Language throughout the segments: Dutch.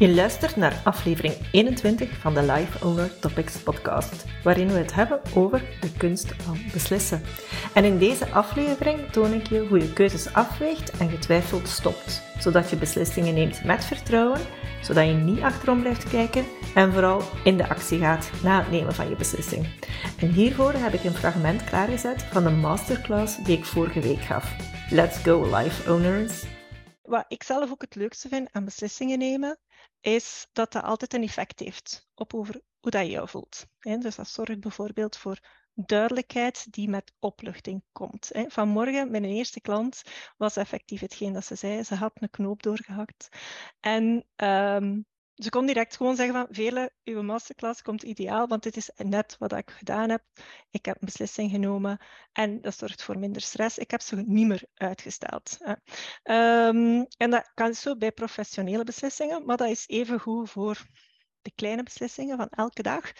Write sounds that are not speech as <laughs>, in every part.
Je luistert naar aflevering 21 van de Life Owner Topics podcast, waarin we het hebben over de kunst van beslissen. En in deze aflevering toon ik je hoe je keuzes afweegt en getwijfeld stopt, zodat je beslissingen neemt met vertrouwen, zodat je niet achterom blijft kijken en vooral in de actie gaat na het nemen van je beslissing. En hiervoor heb ik een fragment klaargezet van de masterclass die ik vorige week gaf. Let's go, Life Owners! Wat ik zelf ook het leukste vind aan beslissingen nemen, is dat dat altijd een effect heeft op over hoe dat je jou voelt. Dus dat zorgt bijvoorbeeld voor duidelijkheid die met opluchting komt. Vanmorgen, mijn eerste klant, was effectief hetgeen dat ze zei. Ze had een knoop doorgehakt. En um, ze kon direct gewoon zeggen van, Vele, uw masterclass komt ideaal, want dit is net wat ik gedaan heb. Ik heb een beslissing genomen en dat zorgt voor minder stress. Ik heb ze niet meer uitgesteld. Um, en dat kan zo bij professionele beslissingen, maar dat is even goed voor de kleine beslissingen van elke dag.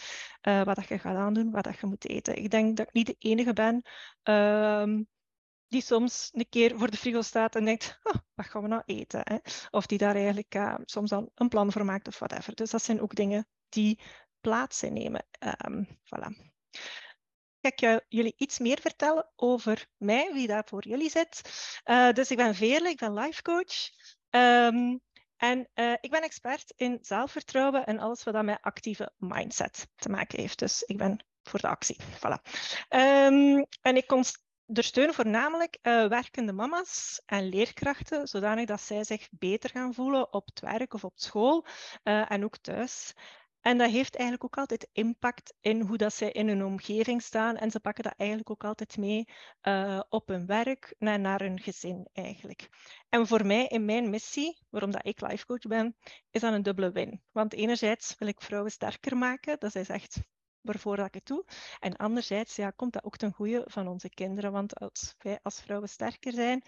Uh, wat dat je gaat aandoen, wat dat je moet eten. Ik denk dat ik niet de enige ben um, die soms een keer voor de frigo staat en denkt, oh, wat gaan we nou eten? Hè? Of die daar eigenlijk uh, soms dan een plan voor maakt of whatever. Dus dat zijn ook dingen die plaats nemen. Um, voilà. Ga ik jullie iets meer vertellen over mij, wie daar voor jullie zit. Uh, dus ik ben Veerle, ik ben life coach. Um, en uh, ik ben expert in zelfvertrouwen en alles wat met actieve mindset te maken heeft. Dus ik ben voor de actie. Voilà. Um, en ik ondersteun voornamelijk uh, werkende mama's en leerkrachten, zodanig dat zij zich beter gaan voelen op het werk of op school uh, en ook thuis. En dat heeft eigenlijk ook altijd impact in hoe dat zij in hun omgeving staan. En ze pakken dat eigenlijk ook altijd mee uh, op hun werk en naar hun gezin eigenlijk. En voor mij in mijn missie, waarom dat ik life coach ben, is dat een dubbele win. Want enerzijds wil ik vrouwen sterker maken. Dat is echt waarvoor ik het doe. En anderzijds ja, komt dat ook ten goede van onze kinderen. Want als wij als vrouwen sterker zijn,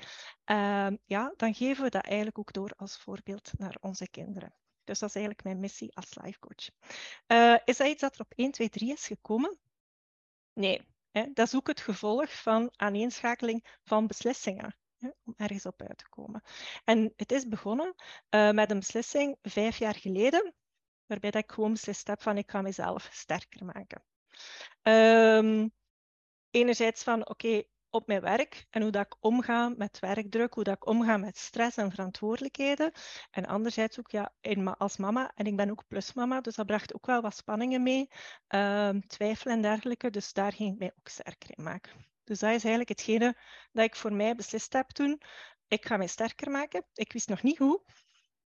uh, ja, dan geven we dat eigenlijk ook door als voorbeeld naar onze kinderen. Dus dat is eigenlijk mijn missie als life coach. Uh, is dat iets dat er op 1, 2, 3 is gekomen? Nee, hè? dat is ook het gevolg van aaneenschakeling van beslissingen. Om ergens op uit te komen. En het is begonnen uh, met een beslissing vijf jaar geleden waarbij ik gewoon beslist heb van ik ga mezelf sterker maken. Um, enerzijds van oké, op mijn werk en hoe dat ik omga met werkdruk, hoe dat ik omga met stress en verantwoordelijkheden. En anderzijds ook ja, als mama, en ik ben ook plusmama, dus dat bracht ook wel wat spanningen mee, um, twijfel en dergelijke. Dus daar ging ik mij ook sterker in maken. Dus dat is eigenlijk hetgene dat ik voor mij beslist heb toen. Ik ga mij sterker maken. Ik wist nog niet hoe,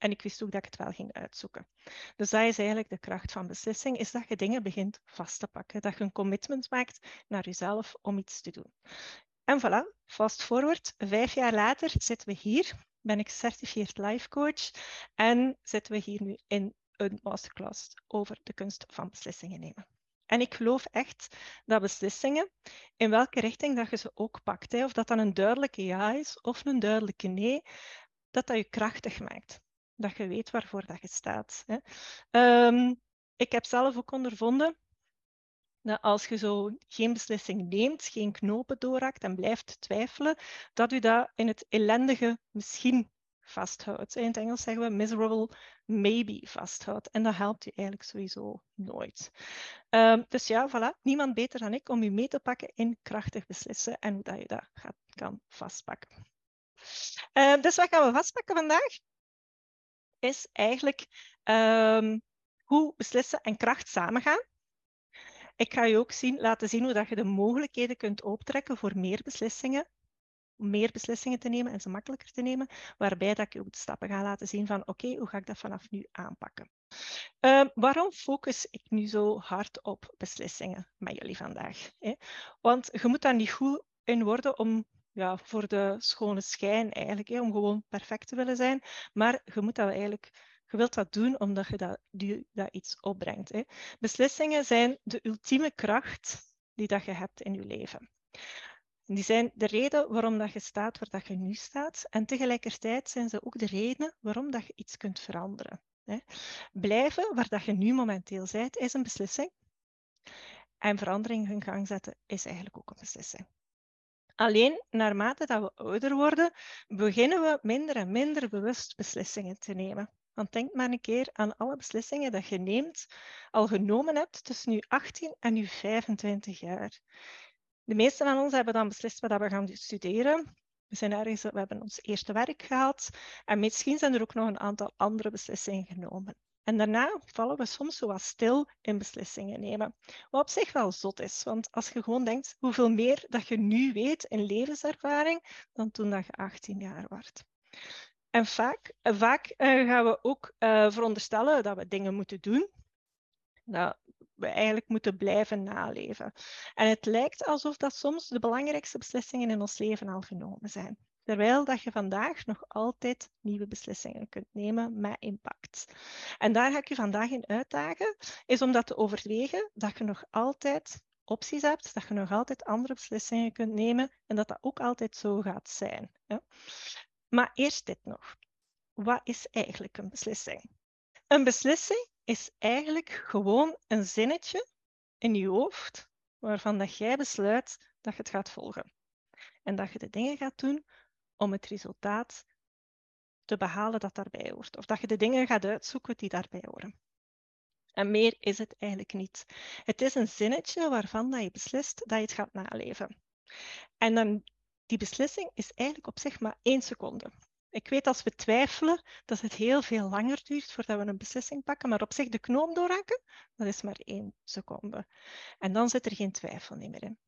en ik wist ook dat ik het wel ging uitzoeken. Dus dat is eigenlijk de kracht van beslissing, is dat je dingen begint vast te pakken. Dat je een commitment maakt naar jezelf om iets te doen. En voilà, fast forward. Vijf jaar later zitten we hier. Ben ik certificeerd life coach. En zitten we hier nu in een masterclass over de kunst van beslissingen nemen. En ik geloof echt dat beslissingen, in welke richting dat je ze ook pakt, hè, of dat dan een duidelijke ja is of een duidelijke nee, dat dat je krachtig maakt dat je weet waarvoor dat je staat. Hè. Um, ik heb zelf ook ondervonden dat als je zo geen beslissing neemt, geen knopen doorraakt en blijft twijfelen, dat u dat in het ellendige misschien vasthoudt. In het Engels zeggen we miserable maybe vasthoudt. En dat helpt u eigenlijk sowieso nooit. Um, dus ja, voilà, niemand beter dan ik om u mee te pakken in krachtig beslissen en hoe dat je dat gaat, kan vastpakken. Uh, dus wat gaan we vastpakken vandaag? Is eigenlijk um, hoe beslissen en kracht samengaan. Ik ga je ook zien, laten zien hoe dat je de mogelijkheden kunt optrekken voor meer beslissingen. Om meer beslissingen te nemen en ze makkelijker te nemen. Waarbij dat ik je ook de stappen ga laten zien van oké, hoe ga ik dat vanaf nu aanpakken. Uh, waarom focus ik nu zo hard op beslissingen met jullie vandaag? Hè? Want je moet daar niet goed in worden om ja, voor de schone schijn eigenlijk, hè, om gewoon perfect te willen zijn. Maar je moet dat eigenlijk, je wilt dat doen omdat je dat, dat iets opbrengt. Hè. Beslissingen zijn de ultieme kracht die dat je hebt in je leven. Die zijn de reden waarom dat je staat waar dat je nu staat. En tegelijkertijd zijn ze ook de reden waarom dat je iets kunt veranderen. Hè. Blijven waar dat je nu momenteel bent, is een beslissing. En verandering in gang zetten is eigenlijk ook een beslissing. Alleen naarmate dat we ouder worden, beginnen we minder en minder bewust beslissingen te nemen. Want denk maar een keer aan alle beslissingen dat je neemt, al genomen hebt tussen je 18 en je 25 jaar. De meeste van ons hebben dan beslist wat we gaan studeren. We, zijn ergens, we hebben ons eerste werk gehad en misschien zijn er ook nog een aantal andere beslissingen genomen. En daarna vallen we soms zo wat stil in beslissingen nemen. Wat op zich wel zot is, want als je gewoon denkt hoeveel meer dat je nu weet in levenservaring dan toen dat je 18 jaar werd. En vaak, vaak uh, gaan we ook uh, veronderstellen dat we dingen moeten doen, dat we eigenlijk moeten blijven naleven. En het lijkt alsof dat soms de belangrijkste beslissingen in ons leven al genomen zijn. Terwijl dat je vandaag nog altijd nieuwe beslissingen kunt nemen met impact. En daar ga ik je vandaag in uitdagen, is om dat te overwegen dat je nog altijd opties hebt, dat je nog altijd andere beslissingen kunt nemen en dat dat ook altijd zo gaat zijn. Maar eerst dit nog. Wat is eigenlijk een beslissing? Een beslissing is eigenlijk gewoon een zinnetje in je hoofd waarvan dat jij besluit dat je het gaat volgen. En dat je de dingen gaat doen om het resultaat te behalen dat daarbij hoort. Of dat je de dingen gaat uitzoeken die daarbij horen. En meer is het eigenlijk niet. Het is een zinnetje waarvan dat je beslist dat je het gaat naleven. En dan, die beslissing is eigenlijk op zich maar één seconde. Ik weet als we twijfelen dat het heel veel langer duurt voordat we een beslissing pakken, maar op zich de knoop doorhakken, dat is maar één seconde. En dan zit er geen twijfel meer in.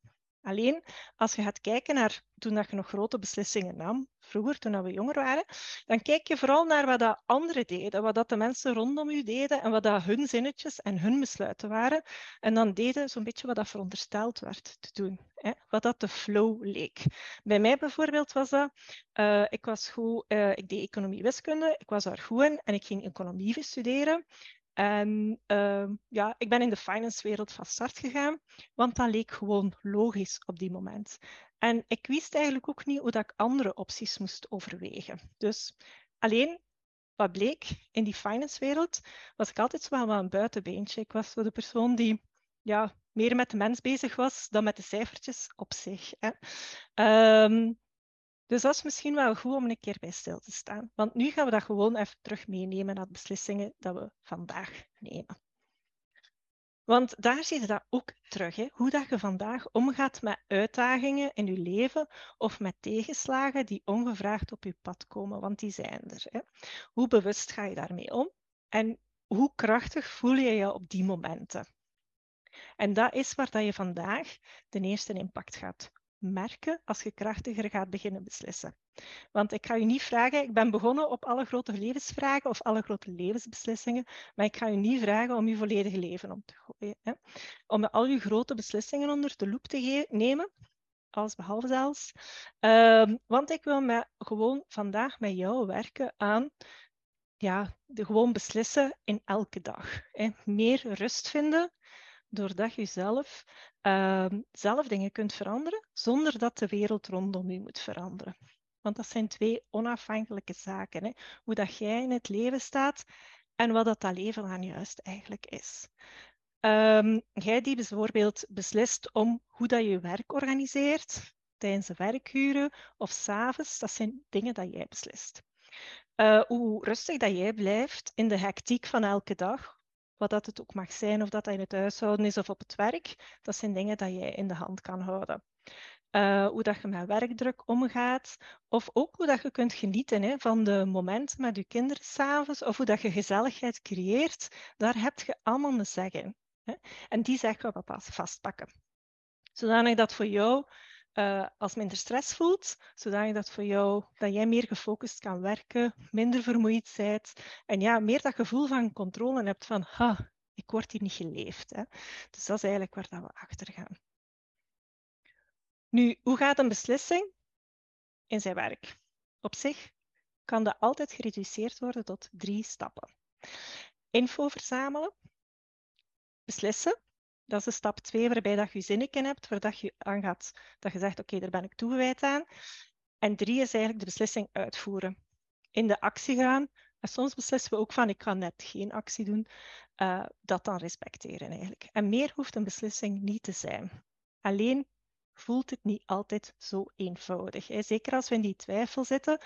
Alleen als je gaat kijken naar toen dat je nog grote beslissingen nam, vroeger toen we jonger waren, dan kijk je vooral naar wat dat anderen deden, wat dat de mensen rondom je deden en wat dat hun zinnetjes en hun besluiten waren. En dan deden zo'n beetje wat dat verondersteld werd te doen, hè? wat dat de flow leek. Bij mij bijvoorbeeld was dat, uh, ik was goed, uh, ik deed economie wiskunde, ik was daar goed in en ik ging economie studeren. En uh, ja, ik ben in de finance-wereld van start gegaan, want dat leek gewoon logisch op die moment. En ik wist eigenlijk ook niet hoe dat ik andere opties moest overwegen. Dus alleen wat bleek in die finance-wereld, was ik altijd wel een buitenbeentje. Ik was de persoon die ja, meer met de mens bezig was dan met de cijfertjes op zich. Hè. Um, dus dat is misschien wel goed om een keer bij stil te staan. Want nu gaan we dat gewoon even terug meenemen naar de beslissingen dat we vandaag nemen. Want daar zie je dat ook terug, hè? hoe dat je vandaag omgaat met uitdagingen in je leven of met tegenslagen die ongevraagd op je pad komen, want die zijn er. Hè? Hoe bewust ga je daarmee om en hoe krachtig voel je je op die momenten? En dat is waar dat je vandaag de eerste impact gaat merken als je krachtiger gaat beginnen beslissen. Want ik ga je niet vragen, ik ben begonnen op alle grote levensvragen of alle grote levensbeslissingen, maar ik ga je niet vragen om je volledige leven om te gooien. Hè? Om al je grote beslissingen onder de loep te nemen, alles behalve zelfs. Um, want ik wil met, gewoon vandaag met jou werken aan ja, de gewoon beslissen in elke dag. Hè? Meer rust vinden, doordat je zelf, uh, zelf dingen kunt veranderen, zonder dat de wereld rondom je moet veranderen. Want dat zijn twee onafhankelijke zaken. Hè? Hoe dat jij in het leven staat en wat dat, dat leven dan juist eigenlijk is. Um, jij die bijvoorbeeld beslist om hoe dat je werk organiseert, tijdens de werkuren of s'avonds, dat zijn dingen dat jij beslist. Uh, hoe rustig dat jij blijft in de hectiek van elke dag, wat dat het ook mag zijn, of dat dat in het huishouden is of op het werk, dat zijn dingen dat jij in de hand kan houden. Uh, hoe dat je met werkdruk omgaat, of ook hoe dat je kunt genieten hè, van de momenten met je kinderen s'avonds, of hoe dat je gezelligheid creëert, daar heb je allemaal een zeggen. Hè. En die zeggen we vastpakken. Zodanig dat voor jou uh, als minder stress voelt, zodat dat voor jou, dat jij meer gefocust kan werken, minder vermoeid bent en ja, meer dat gevoel van controle hebt van, ha, ik word hier niet geleefd. Hè. Dus dat is eigenlijk waar dat we achter gaan. Nu, hoe gaat een beslissing in zijn werk? Op zich kan dat altijd gereduceerd worden tot drie stappen. Info verzamelen, beslissen dat is de stap twee, waarbij dat je zinnetje hebt, waar dat je aangaat, dat je zegt, oké, daar ben ik toegewijd aan. En drie is eigenlijk de beslissing uitvoeren. In de actie gaan. En soms beslissen we ook van, ik kan net geen actie doen. Uh, dat dan respecteren eigenlijk. En meer hoeft een beslissing niet te zijn. Alleen voelt het niet altijd zo eenvoudig. Zeker als we in die twijfel zitten.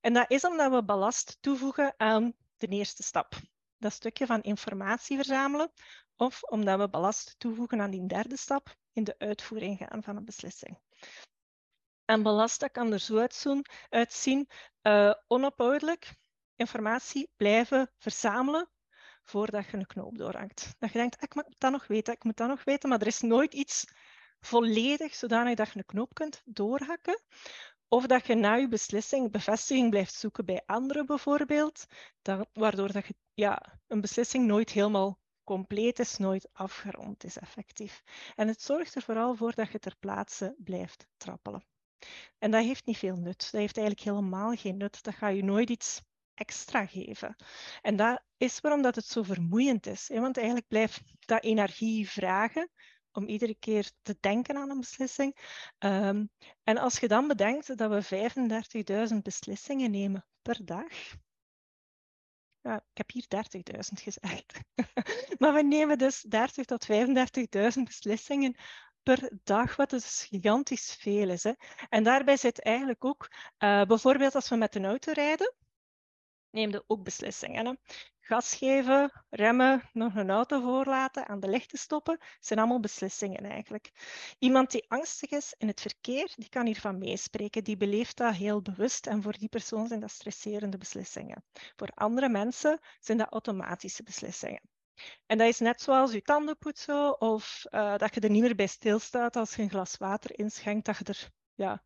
En dat is omdat we ballast toevoegen aan de eerste stap. Dat stukje van informatie verzamelen of omdat we ballast toevoegen aan die derde stap in de uitvoering gaan van een beslissing. En ballast kan er zo uitzien, uh, onophoudelijk informatie blijven verzamelen voordat je een knoop doorhangt. Dat je denkt, ah, ik moet dat nog weten, ik moet dat nog weten, maar er is nooit iets volledig zodanig dat je een knoop kunt doorhakken. Of dat je na je beslissing bevestiging blijft zoeken bij anderen bijvoorbeeld, dat, waardoor dat je, ja, een beslissing nooit helemaal compleet is, nooit afgerond is effectief. En het zorgt er vooral voor dat je ter plaatse blijft trappelen. En dat heeft niet veel nut. Dat heeft eigenlijk helemaal geen nut. Dat gaat je nooit iets extra geven. En dat is waarom dat het zo vermoeiend is. Want eigenlijk blijft dat energie vragen om iedere keer te denken aan een beslissing. Ehm, en als je dan bedenkt dat we 35.000 beslissingen nemen per dag. Ja, ik heb hier 30.000 gezegd. <laughs> maar we nemen dus 30.000 tot 35.000 beslissingen per dag, wat dus gigantisch veel is. Hè. En daarbij zit eigenlijk ook, uh, bijvoorbeeld als we met een auto rijden, neemde ook beslissingen. Hè. Gas geven, remmen, nog een auto voorlaten, aan de lichten stoppen, zijn allemaal beslissingen eigenlijk. Iemand die angstig is in het verkeer, die kan hiervan meespreken. Die beleeft dat heel bewust en voor die persoon zijn dat stresserende beslissingen. Voor andere mensen zijn dat automatische beslissingen. En dat is net zoals je tanden poetsen of uh, dat je er niet meer bij stilstaat als je een glas water inschenkt, dat je er ja,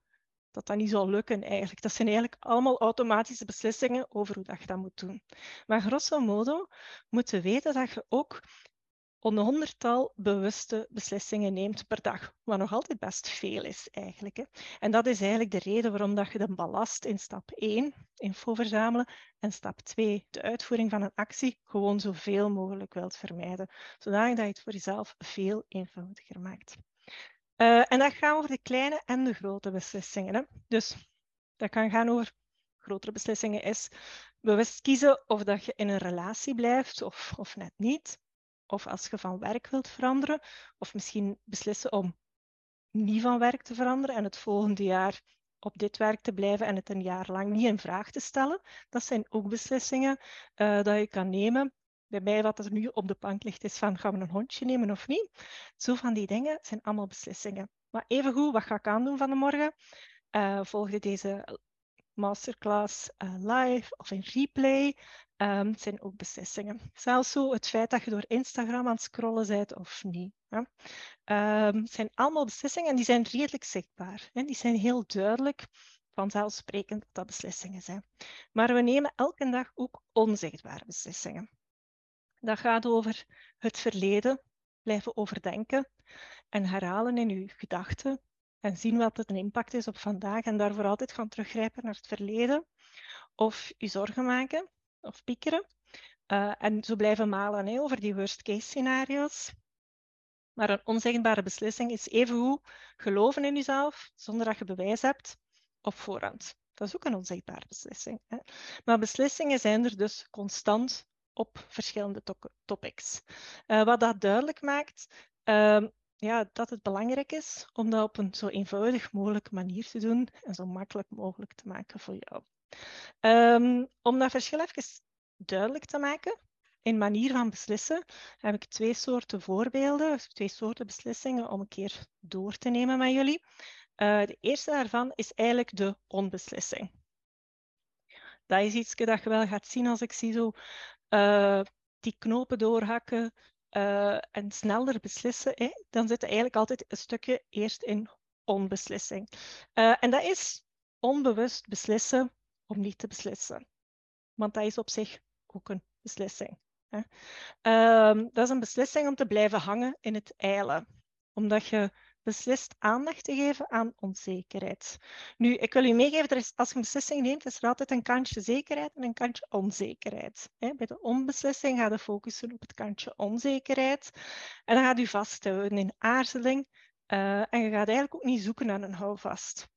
dat dat niet zal lukken eigenlijk. Dat zijn eigenlijk allemaal automatische beslissingen over hoe dat je dat moet doen. Maar grosso modo moeten we weten dat je ook een honderdtal bewuste beslissingen neemt per dag, wat nog altijd best veel is eigenlijk. Hè. En dat is eigenlijk de reden waarom dat je de ballast in stap 1, info verzamelen, en stap 2, de uitvoering van een actie, gewoon zoveel mogelijk wilt vermijden, zodat je het voor jezelf veel eenvoudiger maakt. Uh, en dat gaat over de kleine en de grote beslissingen. Hè. Dus dat kan gaan over grotere beslissingen is bewust kiezen of dat je in een relatie blijft of, of net niet. Of als je van werk wilt veranderen. Of misschien beslissen om niet van werk te veranderen en het volgende jaar op dit werk te blijven en het een jaar lang niet in vraag te stellen. Dat zijn ook beslissingen uh, dat je kan nemen bij mij wat er nu op de plank ligt is van gaan we een hondje nemen of niet. Zo van die dingen zijn allemaal beslissingen. Maar evengoed, wat ga ik aandoen van de morgen? Volg je deze masterclass uh, live of in replay? Um, zijn ook beslissingen. Zelfs zo het feit dat je door Instagram aan het scrollen bent of niet. Hè. Um, zijn allemaal beslissingen en die zijn redelijk zichtbaar. Hè. Die zijn heel duidelijk vanzelfsprekend dat dat beslissingen zijn. Maar we nemen elke dag ook onzichtbare beslissingen. Dat gaat over het verleden, blijven overdenken en herhalen in uw gedachten en zien wat het een impact is op vandaag en daarvoor altijd gaan teruggrijpen naar het verleden of je zorgen maken of piekeren. Uh, en zo blijven malen over die worst case scenario's. Maar een onzichtbare beslissing is evengoed geloven in jezelf zonder dat je bewijs hebt op voorhand. Dat is ook een onzichtbare beslissing. Hè. Maar beslissingen zijn er dus constant op verschillende to topics. Uh, wat dat duidelijk maakt, uh, ja, dat het belangrijk is om dat op een zo eenvoudig mogelijke manier te doen en zo makkelijk mogelijk te maken voor jou. Um, om dat verschil even duidelijk te maken, in manier van beslissen heb ik twee soorten voorbeelden, twee soorten beslissingen om een keer door te nemen met jullie. Uh, de eerste daarvan is eigenlijk de onbeslissing. Dat is iets dat je wel gaat zien als ik zie zo uh, die knopen doorhakken uh, en sneller beslissen, dan zit er eigenlijk altijd een stukje eerst in onbeslissing. Uh, en dat is onbewust beslissen om niet te beslissen. Want dat is op zich ook een beslissing. Hè. Uh, dat is een beslissing om te blijven hangen in het eilen. Omdat je beslist aandacht te geven aan onzekerheid. Nu, ik wil u meegeven, er als je een beslissing neemt, is er altijd een kantje zekerheid en een kantje onzekerheid. Bij de onbeslissing gaat je focussen op het kantje onzekerheid en dan gaat u vasthouden in aarzeling uh, en je gaat eigenlijk ook niet zoeken naar een houvast.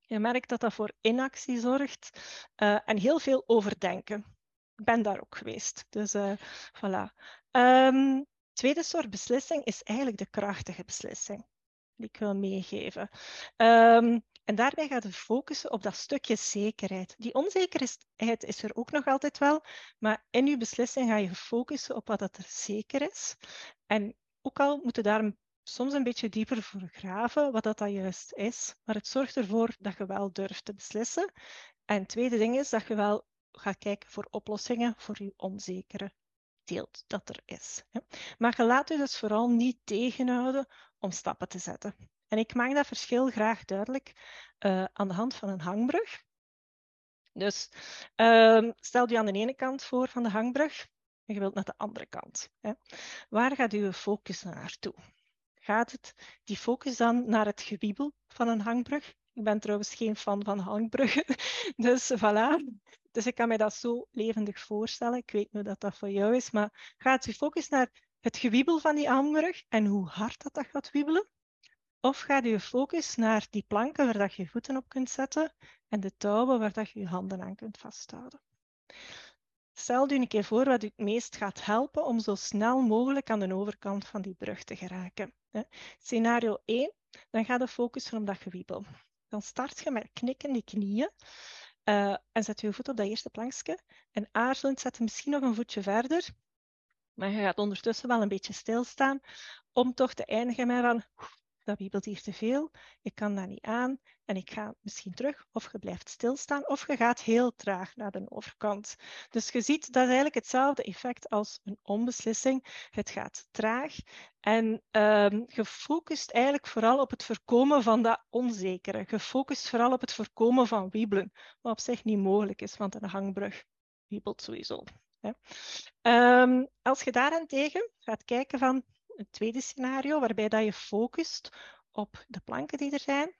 Je merkt dat dat voor inactie zorgt uh, en heel veel overdenken. Ik ben daar ook geweest, dus uh, voilà. Um, tweede soort beslissing is eigenlijk de krachtige beslissing die ik wil meegeven. Um, En daarbij gaat je focussen op dat stukje zekerheid. Die onzekerheid is er ook nog altijd wel, maar in je beslissing ga je focussen op wat dat er zeker is. En ook al moet je daar soms een beetje dieper voor graven, wat dat, dat juist is, maar het zorgt ervoor dat je wel durft te beslissen. En het tweede ding is dat je wel gaat kijken voor oplossingen voor je onzekere deel dat er is. Maar je laat je dus vooral niet tegenhouden om stappen te zetten. En ik maak dat verschil graag duidelijk uh, aan de hand van een hangbrug. Dus uh, stel je aan de ene kant voor van de hangbrug en je wilt naar de andere kant. Hè. Waar gaat uw focus naartoe? Gaat het die focus dan naar het gewiebel van een hangbrug? Ik ben trouwens geen fan van hangbruggen, <laughs> dus voilà. Dus ik kan mij dat zo levendig voorstellen. Ik weet niet dat dat voor jou is, maar gaat je focus naar het gewiebel van die hangbrug en hoe hard dat, dat gaat wiebelen? Of gaat je focus naar die planken waar dat je voeten op kunt zetten en de touwen waar dat je je handen aan kunt vasthouden? Stel je een keer voor wat u het meest gaat helpen om zo snel mogelijk aan de overkant van die brug te geraken. Scenario 1, dan gaat de focussen op dat gewiebel. Dan start je met knikken die knieën uh, en zet je voet op dat eerste plankje. En aarzelend zet je misschien nog een voetje verder. Maar je gaat ondertussen wel een beetje stilstaan om toch te eindigen met van dat wiebelt hier te veel, ik kan dat niet aan en ik ga misschien terug of je blijft stilstaan of je gaat heel traag naar de overkant. Dus je ziet dat is eigenlijk hetzelfde effect als een onbeslissing. Het gaat traag en um, je focust eigenlijk vooral op het voorkomen van dat onzekere. Je focust vooral op het voorkomen van wiebelen, wat op zich niet mogelijk is, want een hangbrug wiebelt sowieso. Um, als je daarentegen gaat kijken van een tweede scenario waarbij dat je focust op de planken die er zijn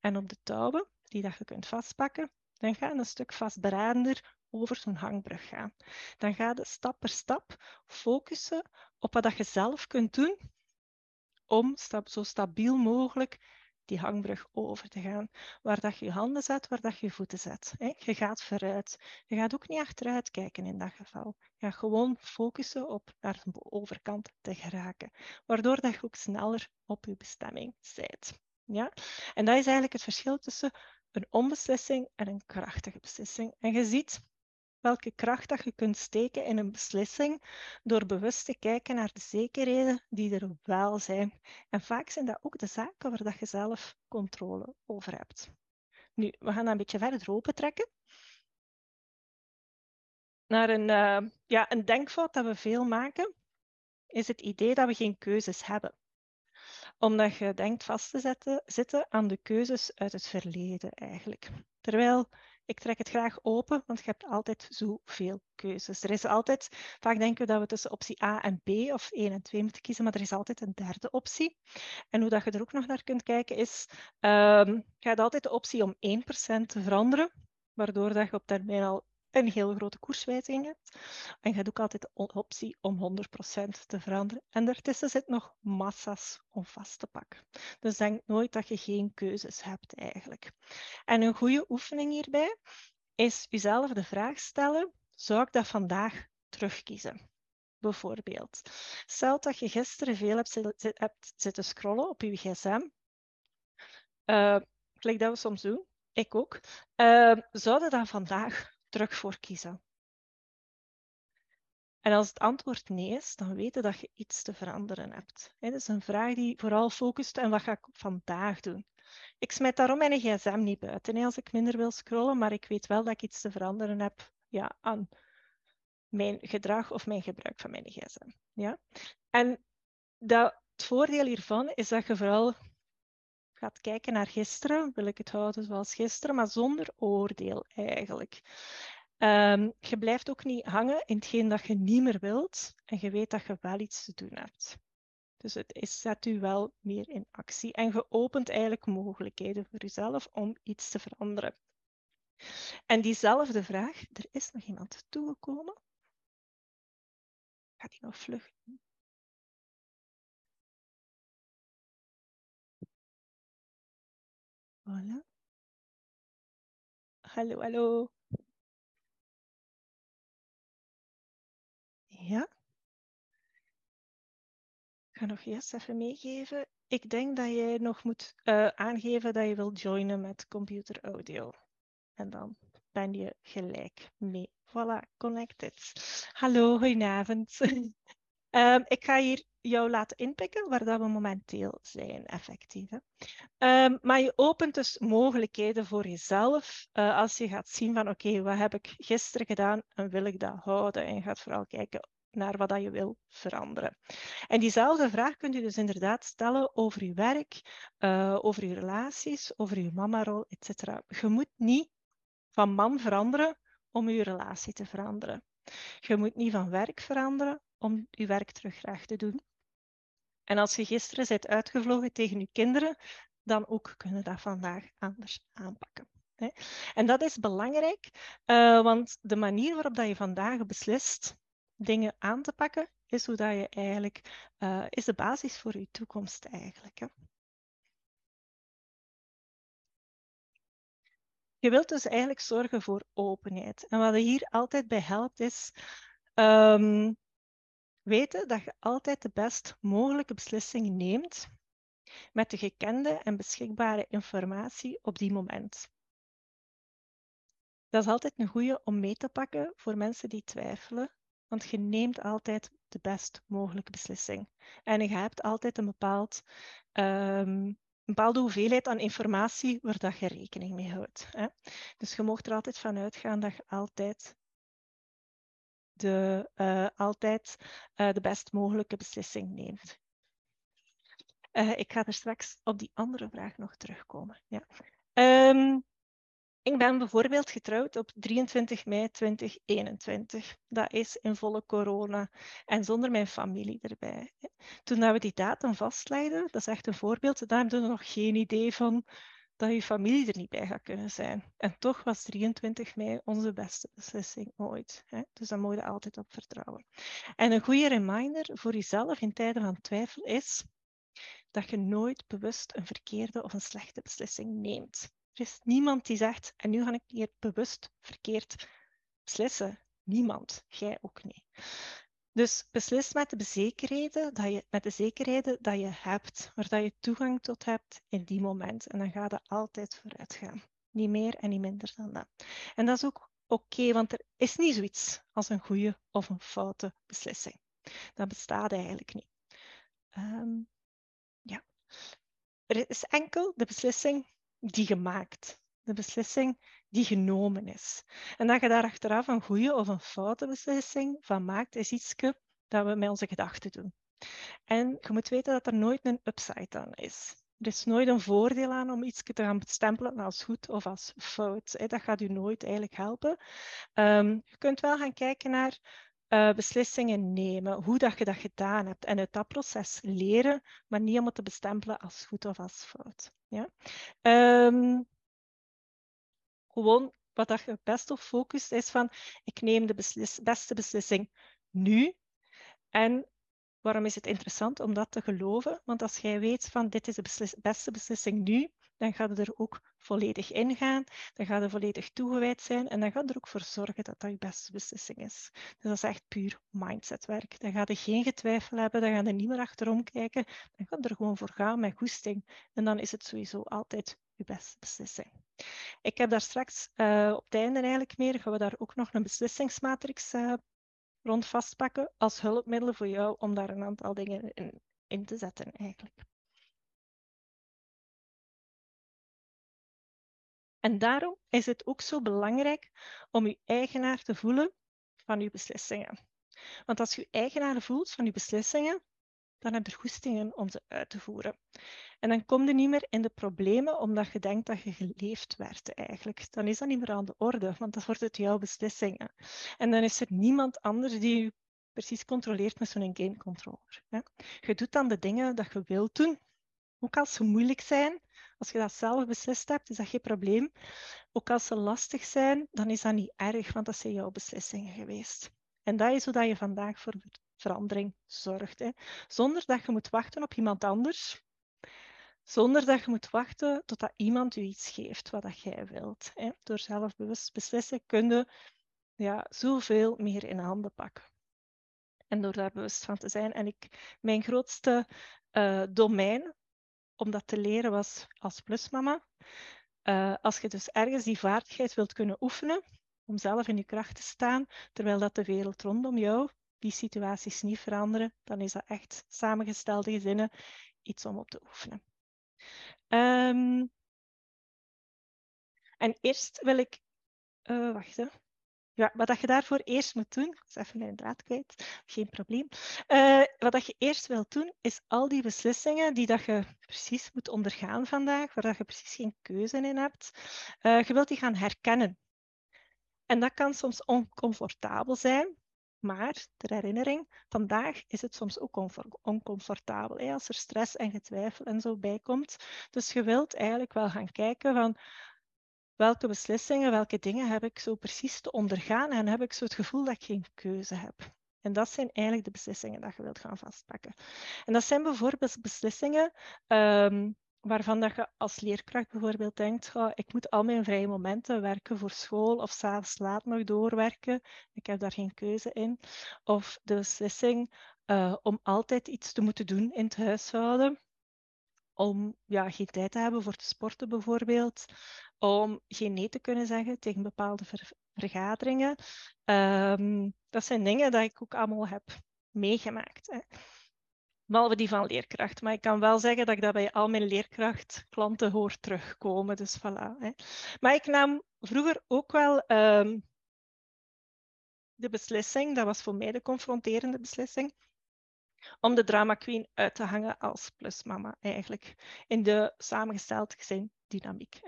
en op de touwen die dat je kunt vastpakken. Dan ga je een stuk vastberader over zo'n hangbrug gaan. Dan ga je stap per stap focussen op wat dat je zelf kunt doen om zo stabiel mogelijk die hangbrug over te gaan. Waar dat je je handen zet, waar dat je voeten zet. Je gaat vooruit. Je gaat ook niet achteruit kijken in dat geval. Je gaat gewoon focussen op naar de overkant te geraken. Waardoor dat je ook sneller op je bestemming bent. Ja? En dat is eigenlijk het verschil tussen een onbeslissing en een krachtige beslissing. En je ziet welke kracht dat je kunt steken in een beslissing door bewust te kijken naar de zekerheden die er wel zijn. En vaak zijn dat ook de zaken waar dat je zelf controle over hebt. Nu, we gaan dat een beetje verder open trekken. Naar een, uh, ja, een denkfout dat we veel maken, is het idee dat we geen keuzes hebben omdat je denkt vast te zetten, zitten aan de keuzes uit het verleden eigenlijk. Terwijl ik trek het graag open, want je hebt altijd zoveel keuzes. Er is altijd, vaak denken we dat we tussen optie A en B of 1 en 2 moeten kiezen, maar er is altijd een derde optie. En hoe dat je er ook nog naar kunt kijken is, um, je hebt altijd de optie om 1% te veranderen, waardoor dat je op termijn al een heel grote koerswijziging. En je hebt ook altijd de optie om 100% te veranderen. En daartussen zit nog massa's om vast te pakken. Dus denk nooit dat je geen keuzes hebt eigenlijk. En een goede oefening hierbij is jezelf de vraag stellen, zou ik dat vandaag terugkiezen? Bijvoorbeeld, stel dat je gisteren veel hebt, zitten scrollen op je gsm. Uh, gelijk dat we soms doen, ik ook. Uh, zouden dat vandaag terug voor kiezen? En als het antwoord nee is, dan weten dat je iets te veranderen hebt. Dat is een vraag die vooral focust en wat ga ik vandaag doen? Ik smijt daarom mijn gsm niet buiten als ik minder wil scrollen, maar ik weet wel dat ik iets te veranderen heb ja, aan mijn gedrag of mijn gebruik van mijn gsm. Ja? En dat, het voordeel hiervan is dat je vooral gaat kijken naar gisteren, wil ik het houden zoals gisteren, maar zonder oordeel eigenlijk. Um, je blijft ook niet hangen in hetgeen dat je niet meer wilt en je weet dat je wel iets te doen hebt. Dus het is, zet u wel meer in actie en je opent eigenlijk mogelijkheden voor jezelf om iets te veranderen. En diezelfde vraag, er is nog iemand toegekomen. Gaat die nog vlug Voilà. Hallo, hallo. Ja. ga nog eerst even meegeven. Ik denk dat jij nog moet uh, aangeven dat je wilt joinen met computer audio. En dan ben je gelijk mee. Voilà, connected. Hallo, goedenavond. um, <laughs> ik ga hier jou laten inpikken waar dat we momenteel zijn, effectief. Um, maar je opent dus mogelijkheden voor jezelf uh, als je gaat zien van oké, wat heb ik gisteren gedaan en wil ik dat houden? En je gaat vooral kijken naar wat dat je wil veranderen. En diezelfde vraag kunt u dus inderdaad stellen over je werk, uh, over je relaties, over je mama-rol, etc. Je moet niet van man veranderen om je relatie te veranderen. Je moet niet van werk veranderen om je werk terug graag te doen. En als je gisteren bent uitgevlogen tegen je kinderen, dan ook kunnen dat vandaag anders aanpakken. En dat is belangrijk, uh, want de manier waarop dat je vandaag beslist dingen aan te pakken, is hoe dat je eigenlijk, uh, is de basis voor je toekomst eigenlijk. Je wilt dus eigenlijk zorgen voor openheid. En wat er hier altijd bij helpt is um, weten dat je altijd de best mogelijke beslissing neemt met de gekende en beschikbare informatie op die moment. Dat is altijd een goede om mee te pakken voor mensen die twijfelen, want je neemt altijd de best mogelijke beslissing. En je hebt altijd een, bepaald, um, bepaalde hoeveelheid aan informatie waar dat je rekening mee houdt. Hè? Dus je mag er altijd van uitgaan dat je altijd de, uh, altijd uh, de best mogelijke beslissing neemt. Uh, ik ga er straks op die andere vraag nog terugkomen. Ja. Um, ik ben bijvoorbeeld getrouwd op 23 mei 2021. Dat is in volle corona en zonder mijn familie erbij. Toen we die datum vastlegden, dat is echt een voorbeeld, daar hebben we nog geen idee van dat je familie er niet bij gaat kunnen zijn. En toch was 23 mei onze beste beslissing ooit. Hè? Dus daar moet je altijd op vertrouwen. En een goede reminder voor jezelf in tijden van twijfel is dat je nooit bewust een verkeerde of een slechte beslissing neemt. Er is niemand die zegt, en nu ga ik hier bewust verkeerd beslissen. Niemand, jij ook niet. Dus beslis met de zekerheden dat je, met de zekerheden dat je hebt, waar dat je toegang tot hebt in die moment. En dan gaat het altijd vooruit gaan. Niet meer en niet minder dan dat. En dat is ook oké, want er is niet zoiets als een goede of een foute beslissing. Dat bestaat eigenlijk niet. Um, ja. Er is enkel de beslissing die gemaakt. De beslissing die genomen is. En dat je daar achteraf een goede of een foute beslissing van maakt, is iets dat we met onze gedachten doen. En je moet weten dat er nooit een upside aan is. Er is nooit een voordeel aan om iets te gaan bestempelen als goed of als fout. Dat gaat u nooit eigenlijk helpen. Um, je kunt wel gaan kijken naar uh, beslissingen nemen, hoe dat je dat gedaan hebt en uit dat proces leren, maar niet om het te bestempelen als goed of als fout. Ja? Um, gewoon wat dat je best op focust is van ik neem de beste beslissing nu. En waarom is het interessant om dat te geloven? Want als jij weet van dit is de beste beslissing nu, dan gaat je er ook volledig ingaan, dan gaat je volledig toegewijd zijn en dan gaat er ook voor zorgen dat dat je beste beslissing is. Dus dat is echt puur mindsetwerk. Dan ga je geen getwijfel hebben, dan ga je niet meer achterom kijken, dan gaat er gewoon voor gaan met goesting. En dan is het sowieso altijd beste beslissing. Ik heb daar straks uh, op het einde eigenlijk meer, gaan we daar ook nog een beslissingsmatrix uh, rond vastpakken als hulpmiddel voor jou om daar een aantal dingen in, in te zetten eigenlijk. En daarom is het ook zo belangrijk om je eigenaar te voelen van je beslissingen. Want als je eigenaar voelt van je beslissingen, dan heb je goestingen om ze uit te voeren. En dan kom je niet meer in de problemen omdat je denkt dat je geleefd werd eigenlijk. Dan is dat niet meer aan de orde, want dat wordt het jouw beslissingen. En dan is er niemand anders die je precies controleert met zo'n game controller. Je doet dan de dingen dat je wilt doen, ook als ze moeilijk zijn. Als je dat zelf beslist hebt, is dat geen probleem. Ook als ze lastig zijn, dan is dat niet erg, want dat zijn jouw beslissingen geweest. En dat is hoe je vandaag voor verandering zorgt. Zonder dat je moet wachten op iemand anders. Zonder dat je moet wachten totdat iemand u iets geeft wat dat jij wilt. Hè. Door zelfbewust beslissen kun je ja, zoveel meer in handen pakken. En door daar bewust van te zijn. En ik, mijn grootste uh, domein om dat te leren was als plusmama. Uh, als je dus ergens die vaardigheid wilt kunnen oefenen, om zelf in je kracht te staan, terwijl dat de wereld rondom jou die situaties niet veranderen, dan is dat echt samengestelde gezinnen iets om op te oefenen. Um, en eerst wil ik, uh, wacht hè. Ja, wat dat je daarvoor eerst moet doen, ik even mijn draad kwijt, geen probleem. Uh, wat dat je eerst wilt doen, is al die beslissingen die dat je precies moet ondergaan vandaag, waar dat je precies geen keuze in hebt, uh, je wilt die gaan herkennen. En dat kan soms oncomfortabel zijn, maar ter herinnering, vandaag is het soms ook oncomfortabel hè, als er stress en getwijfel en zo bij komt. Dus je wilt eigenlijk wel gaan kijken van welke beslissingen, welke dingen heb ik zo precies te ondergaan en heb ik zo het gevoel dat ik geen keuze heb. En dat zijn eigenlijk de beslissingen dat je wilt gaan vastpakken. En dat zijn bijvoorbeeld beslissingen um, waarvan dat je als leerkracht bijvoorbeeld denkt, oh, ik moet al mijn vrije momenten werken voor school of s'avonds laat nog doorwerken, ik heb daar geen keuze in. Of de beslissing uh, om altijd iets te moeten doen in het huishouden, om ja, geen tijd te hebben voor te sporten bijvoorbeeld, om geen nee te kunnen zeggen tegen bepaalde ver vergaderingen. Um, dat zijn dingen die ik ook allemaal heb meegemaakt. Hè. Behalve die van leerkracht. Maar ik kan wel zeggen dat ik dat bij al mijn leerkrachtklanten hoor terugkomen. Dus voilà. Hè. Maar ik nam vroeger ook wel um, de beslissing, dat was voor mij de confronterende beslissing, om de drama queen uit te hangen als plusmama eigenlijk in de samengesteld gezin dynamiek.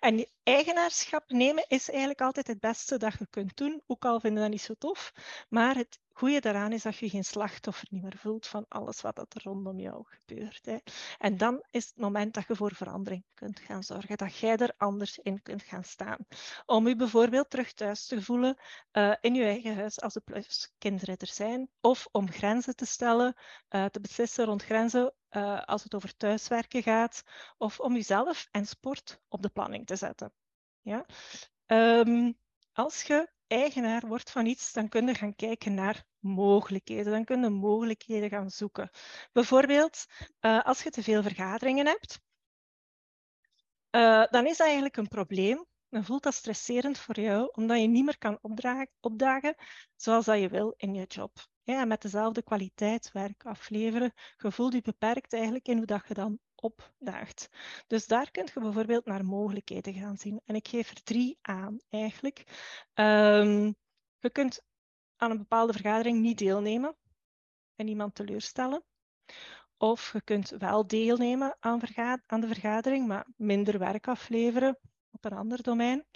En eigenaarschap nemen is eigenlijk altijd het beste dat je kunt doen, ook al vinden dat niet zo tof. Maar het goede daaraan is dat je geen slachtoffer niet meer voelt van alles wat er rondom jou gebeurt. Hè. En dan is het moment dat je voor verandering kunt gaan zorgen, dat jij er anders in kunt gaan staan. Om je bijvoorbeeld terug thuis te voelen uh, in je eigen huis als er plus kinderen er zijn, of om grenzen te stellen, uh, te beslissen rond grenzen uh, als het over thuiswerken gaat, of om jezelf en sport op de planning te zetten. Ja? Um, als je eigenaar wordt van iets, dan kun je gaan kijken naar mogelijkheden. Dan kun je mogelijkheden gaan zoeken. Bijvoorbeeld, uh, als je te veel vergaderingen hebt, uh, dan is dat eigenlijk een probleem. Dan voelt dat stresserend voor jou, omdat je niet meer kan opdagen zoals dat je wil in je job. Ja, met dezelfde kwaliteit werk afleveren. Je voelt je beperkt eigenlijk in hoe dat je dan opdaagt. Dus daar kun je bijvoorbeeld naar mogelijkheden gaan zien. En ik geef er drie aan eigenlijk. Um, je kunt aan een bepaalde vergadering niet deelnemen en iemand teleurstellen. Of je kunt wel deelnemen aan, aan de vergadering, maar minder werk afleveren op een ander domein.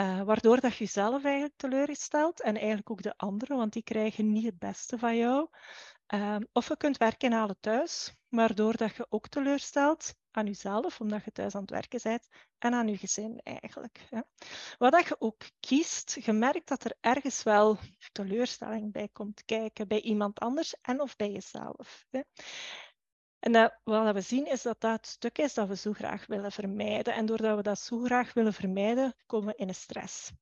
Uh, waardoor dat je jezelf eigenlijk teleurstelt en eigenlijk ook de anderen, want die krijgen niet het beste van jou. Uh, of je kunt werken halen thuis, waardoor dat je ook teleurstelt aan jezelf, omdat je thuis aan het werken bent, en aan je gezin eigenlijk. Ja. Wat dat je ook kiest, je merkt dat er ergens wel teleurstelling bij komt kijken, bij iemand anders en of bij jezelf. Hè. En dat, wat we zien is dat dat stuk is dat we zo graag willen vermijden. En doordat we dat zo graag willen vermijden, komen we in een stress.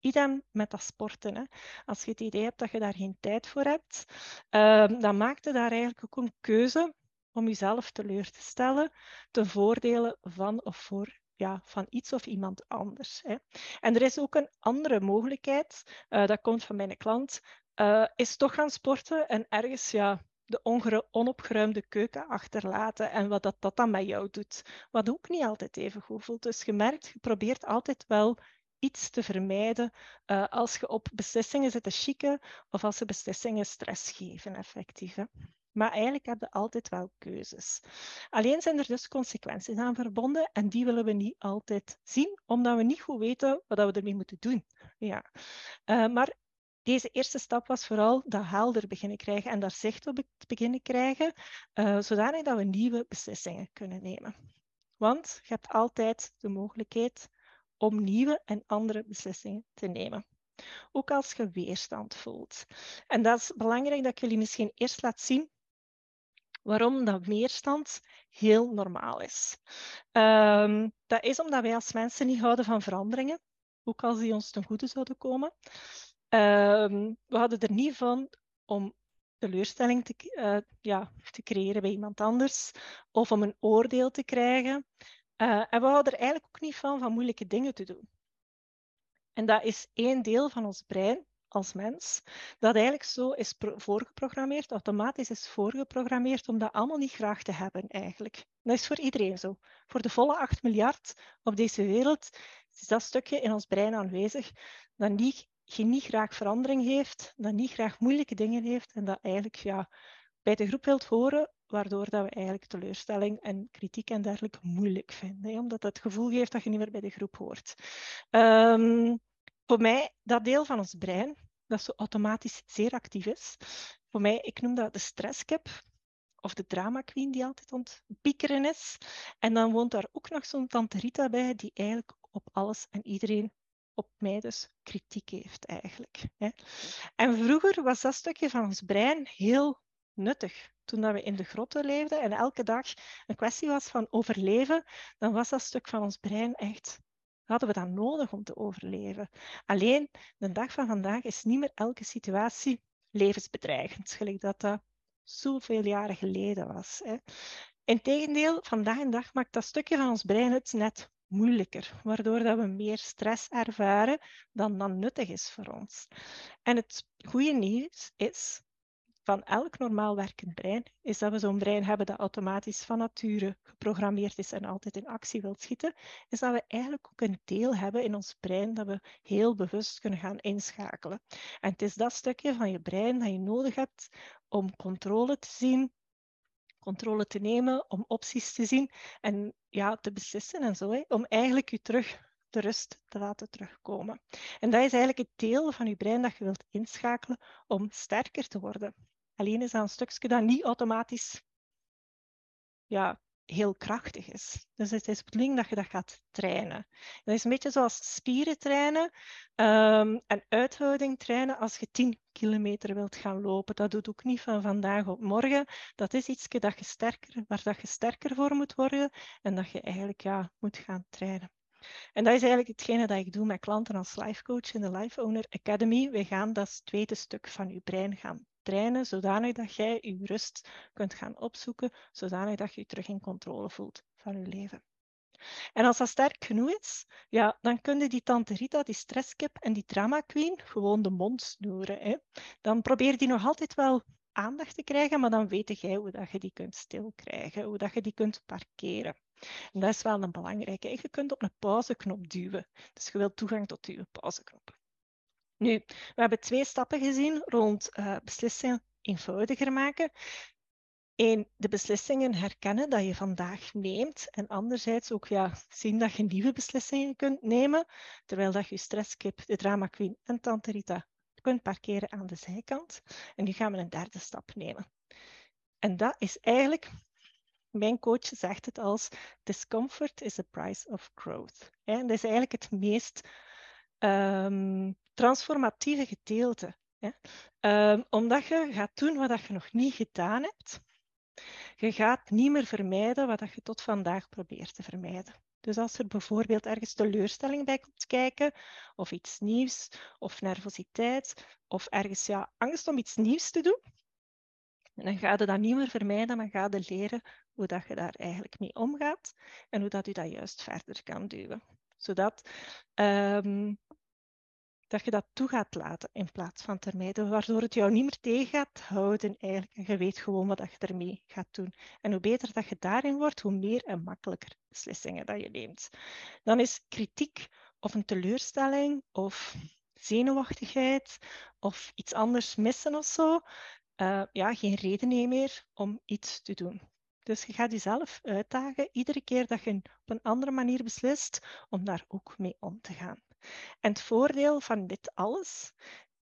Idem met dat sporten. Hè. Als je het idee hebt dat je daar geen tijd voor hebt, uh, dan maak je daar eigenlijk ook een keuze om jezelf teleur te stellen ten voordele van of voor ja, van iets of iemand anders. Hè. En er is ook een andere mogelijkheid, uh, dat komt van mijn klant, uh, is toch gaan sporten en ergens ja, de onopgeruimde keuken achterlaten en wat dat, dat dan met jou doet. Wat ook niet altijd even goed voelt. Dus je merkt, je probeert altijd wel iets te vermijden uh, als je op beslissingen zit te chicken of als ze beslissingen stress geven, effectief. Hè. Maar eigenlijk heb je altijd wel keuzes. Alleen zijn er dus consequenties aan verbonden en die willen we niet altijd zien, omdat we niet goed weten wat we ermee moeten doen. Ja. Uh, maar deze eerste stap was vooral dat helder beginnen krijgen en daar zicht op beginnen krijgen, uh, zodanig dat we nieuwe beslissingen kunnen nemen. Want je hebt altijd de mogelijkheid om nieuwe en andere beslissingen te nemen. Ook als je weerstand voelt. En dat is belangrijk dat ik jullie misschien eerst laat zien waarom dat weerstand heel normaal is. Um, dat is omdat wij als mensen niet houden van veranderingen, ook als die ons ten goede zouden komen. Um, we hadden er niet van om teleurstelling te, uh, ja, te creëren bij iemand anders of om een oordeel te krijgen. Uh, en we houden er eigenlijk ook niet van van moeilijke dingen te doen. En dat is één deel van ons brein als mens, dat eigenlijk zo is voorgeprogrammeerd, automatisch is voorgeprogrammeerd om dat allemaal niet graag te hebben eigenlijk. Dat is voor iedereen zo. Voor de volle 8 miljard op deze wereld is dat stukje in ons brein aanwezig dat niet, je niet graag verandering heeft, dat niet graag moeilijke dingen heeft en dat eigenlijk ja, bij de groep wilt horen, waardoor dat we eigenlijk teleurstelling en kritiek en dergelijke moeilijk vinden. Hè? Omdat dat het gevoel geeft dat je niet meer bij de groep hoort. Um, voor mij, dat deel van ons brein, dat zo automatisch zeer actief is, voor mij, ik noem dat de stresskip of de drama queen die altijd ontpiekeren is. En dan woont daar ook nog zo'n tante Rita bij, die eigenlijk op alles en iedereen, op mij dus, kritiek heeft eigenlijk. Hè. En vroeger was dat stukje van ons brein heel nuttig. Toen dat we in de grotten leefden en elke dag een kwestie was van overleven, dan was dat stuk van ons brein echt hadden we dat nodig om te overleven. Alleen, de dag van vandaag is niet meer elke situatie levensbedreigend, gelijk dat dat zoveel jaren geleden was. Hè. Integendeel, vandaag en dag maakt dat stukje van ons brein het net moeilijker, waardoor dat we meer stress ervaren dan dan nuttig is voor ons. En het goede nieuws is van elk normaal werkend brein, is dat we zo'n brein hebben dat automatisch van nature geprogrammeerd is en altijd in actie wil schieten, is dat we eigenlijk ook een deel hebben in ons brein dat we heel bewust kunnen gaan inschakelen. En het is dat stukje van je brein dat je nodig hebt om controle te zien, controle te nemen, om opties te zien en ja, te beslissen en zo, hè, om eigenlijk je terug de rust te laten terugkomen. En dat is eigenlijk het deel van je brein dat je wilt inschakelen om sterker te worden. Alleen is dat een stukje dat niet automatisch ja, heel krachtig is. Dus het is de bedoeling dat je dat gaat trainen. Dat is een beetje zoals spieren trainen um, en uithouding trainen als je 10 kilometer wilt gaan lopen. Dat doet ook niet van vandaag op morgen. Dat is iets dat je sterker, waar dat je sterker voor moet worden en dat je eigenlijk ja, moet gaan trainen. En dat is eigenlijk hetgene dat ik doe met klanten als life coach in de Life Owner Academy. We gaan dat tweede stuk van je brein gaan trainen, zodanig dat jij je rust kunt gaan opzoeken, zodanig dat je je terug in controle voelt van je leven. En als dat sterk genoeg is, ja, dan kun je die tante Rita, die stresskip en die drama queen gewoon de mond snoeren. Hè. Dan probeer die nog altijd wel aandacht te krijgen, maar dan weet jij hoe dat je die kunt stilkrijgen, hoe dat je die kunt parkeren. En dat is wel een belangrijke. Je kunt op een pauzeknop duwen. Dus je wilt toegang tot je pauzeknop. Nu, we hebben twee stappen gezien rond uh, beslissingen eenvoudiger maken. Eén, de beslissingen herkennen dat je vandaag neemt. En anderzijds ook ja, zien dat je nieuwe beslissingen kunt nemen, terwijl dat je stresskip, de drama queen en tante Rita kunt parkeren aan de zijkant. En nu gaan we een derde stap nemen. En dat is eigenlijk, mijn coach zegt het als, discomfort is the price of growth. En dat is eigenlijk het meest um, transformatieve gedeelte. Um, omdat je gaat doen wat je nog niet gedaan hebt. Je gaat niet meer vermijden wat je tot vandaag probeert te vermijden. Dus als er bijvoorbeeld ergens teleurstelling bij komt kijken, of iets nieuws, of nervositeit, of ergens ja, angst om iets nieuws te doen, dan ga je dat niet meer vermijden, maar ga je leren hoe dat je daar eigenlijk mee omgaat en hoe dat je dat juist verder kan duwen. Zodat um, dat je dat toe gaat laten in plaats van te vermijden, waardoor het jou niet meer tegen gaat houden eigenlijk. En je weet gewoon wat je ermee gaat doen. En hoe beter dat je daarin wordt, hoe meer en makkelijker beslissingen dat je neemt. Dan is kritiek of een teleurstelling of zenuwachtigheid of iets anders missen of zo, uh, ja, geen reden meer om iets te doen. Dus je gaat jezelf uitdagen, iedere keer dat je op een andere manier beslist, om daar ook mee om te gaan. En het voordeel van dit alles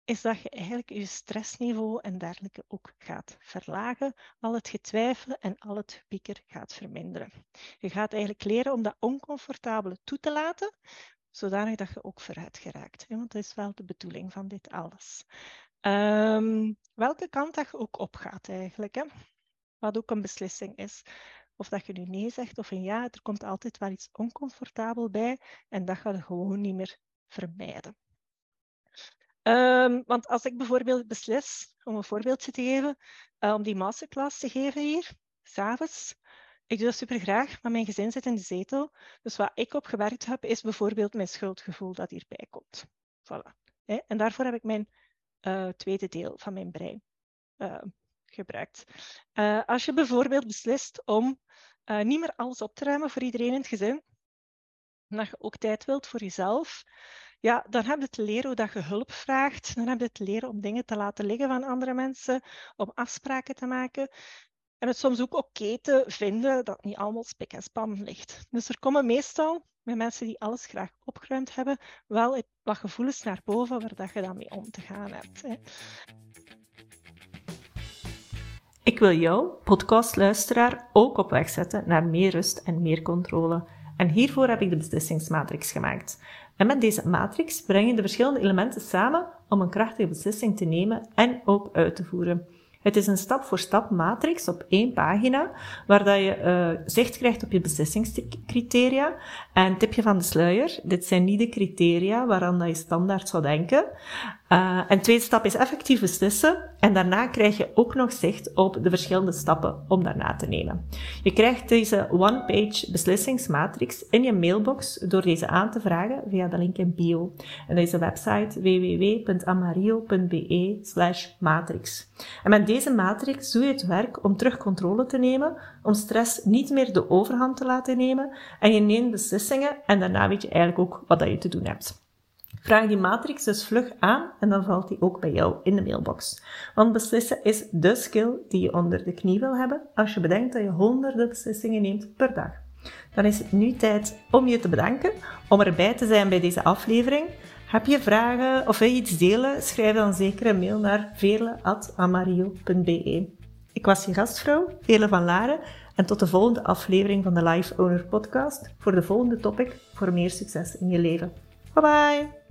is dat je eigenlijk je stressniveau en dergelijke ook gaat verlagen, al het getwijfelen en al het pieker gaat verminderen. Je gaat eigenlijk leren om dat oncomfortabele toe te laten, zodanig dat je ook vooruit geraakt. Want dat is wel de bedoeling van dit alles. Um, welke kant dat je ook opgaat eigenlijk. Hè? Wat ook een beslissing is. Of dat je nu nee zegt of een ja, er komt altijd wel iets oncomfortabel bij en dat ga je gewoon niet meer vermijden. Ehm, want als ik bijvoorbeeld beslis, om een voorbeeldje te geven, uh, om die masterclass te geven hier, s'avonds, ik doe dat super graag, maar mijn gezin zit in de zetel. Dus wat ik op gewerkt heb, is bijvoorbeeld mijn schuldgevoel dat hierbij komt. Voilà. En daarvoor heb ik mijn uh, tweede deel van mijn brein uh, gebruikt. Uh, als je bijvoorbeeld beslist om niet meer alles op te ruimen voor iedereen in het gezin, dat je ook tijd wilt voor jezelf, ja, dan heb je te leren hoe dat je hulp vraagt. Dan heb je te leren om dingen te laten liggen van andere mensen, om afspraken te maken. En het soms ook oké te vinden dat niet allemaal spik en span ligt. Dus er komen meestal met mensen die alles graag opgeruimd hebben, wel wat gevoelens naar boven waar dat je dan mee om te gaan hebt. Hè. Ik wil jou, podcastluisteraar, ook op weg zetten naar meer rust en meer controle. En hiervoor heb ik de beslissingsmatrix gemaakt. En met deze matrix breng je de verschillende elementen samen om een krachtige beslissing te nemen en ook uit te voeren. Het is een stap-voor-stap matrix op één pagina, waar dat je uh, zicht krijgt op je beslissingscriteria. En tipje van de sluier, dit zijn niet de criteria waaraan je standaard zou denken. Uh, en tweede stap is effectief beslissen. En daarna krijg je ook nog zicht op de verschillende stappen om daarna te nemen. Je krijgt deze one-page beslissingsmatrix in je mailbox door deze aan te vragen via de link in bio. En deze website www.amario.be slash matrix. En met deze matrix doe je het werk om terug controle te nemen, om stress niet meer de overhand te laten nemen en je neemt beslissingen en daarna weet je eigenlijk ook wat dat je te doen hebt. Vraag die matrix dus vlug aan en dan valt die ook bij jou in de mailbox. Want beslissen is de skill die je onder de knie wil hebben als je bedenkt dat je honderden beslissingen neemt per dag. Dan is het nu tijd om je te bedanken, om erbij te zijn bij deze aflevering. Heb je vragen of wil je iets delen? Schrijf dan zeker een mail naar veerle.amario.be. Ik was je gastvrouw, Veerle van Laren, en tot de volgende aflevering van de Life Owner Podcast voor de volgende topic voor meer succes in je leven. Bye bye!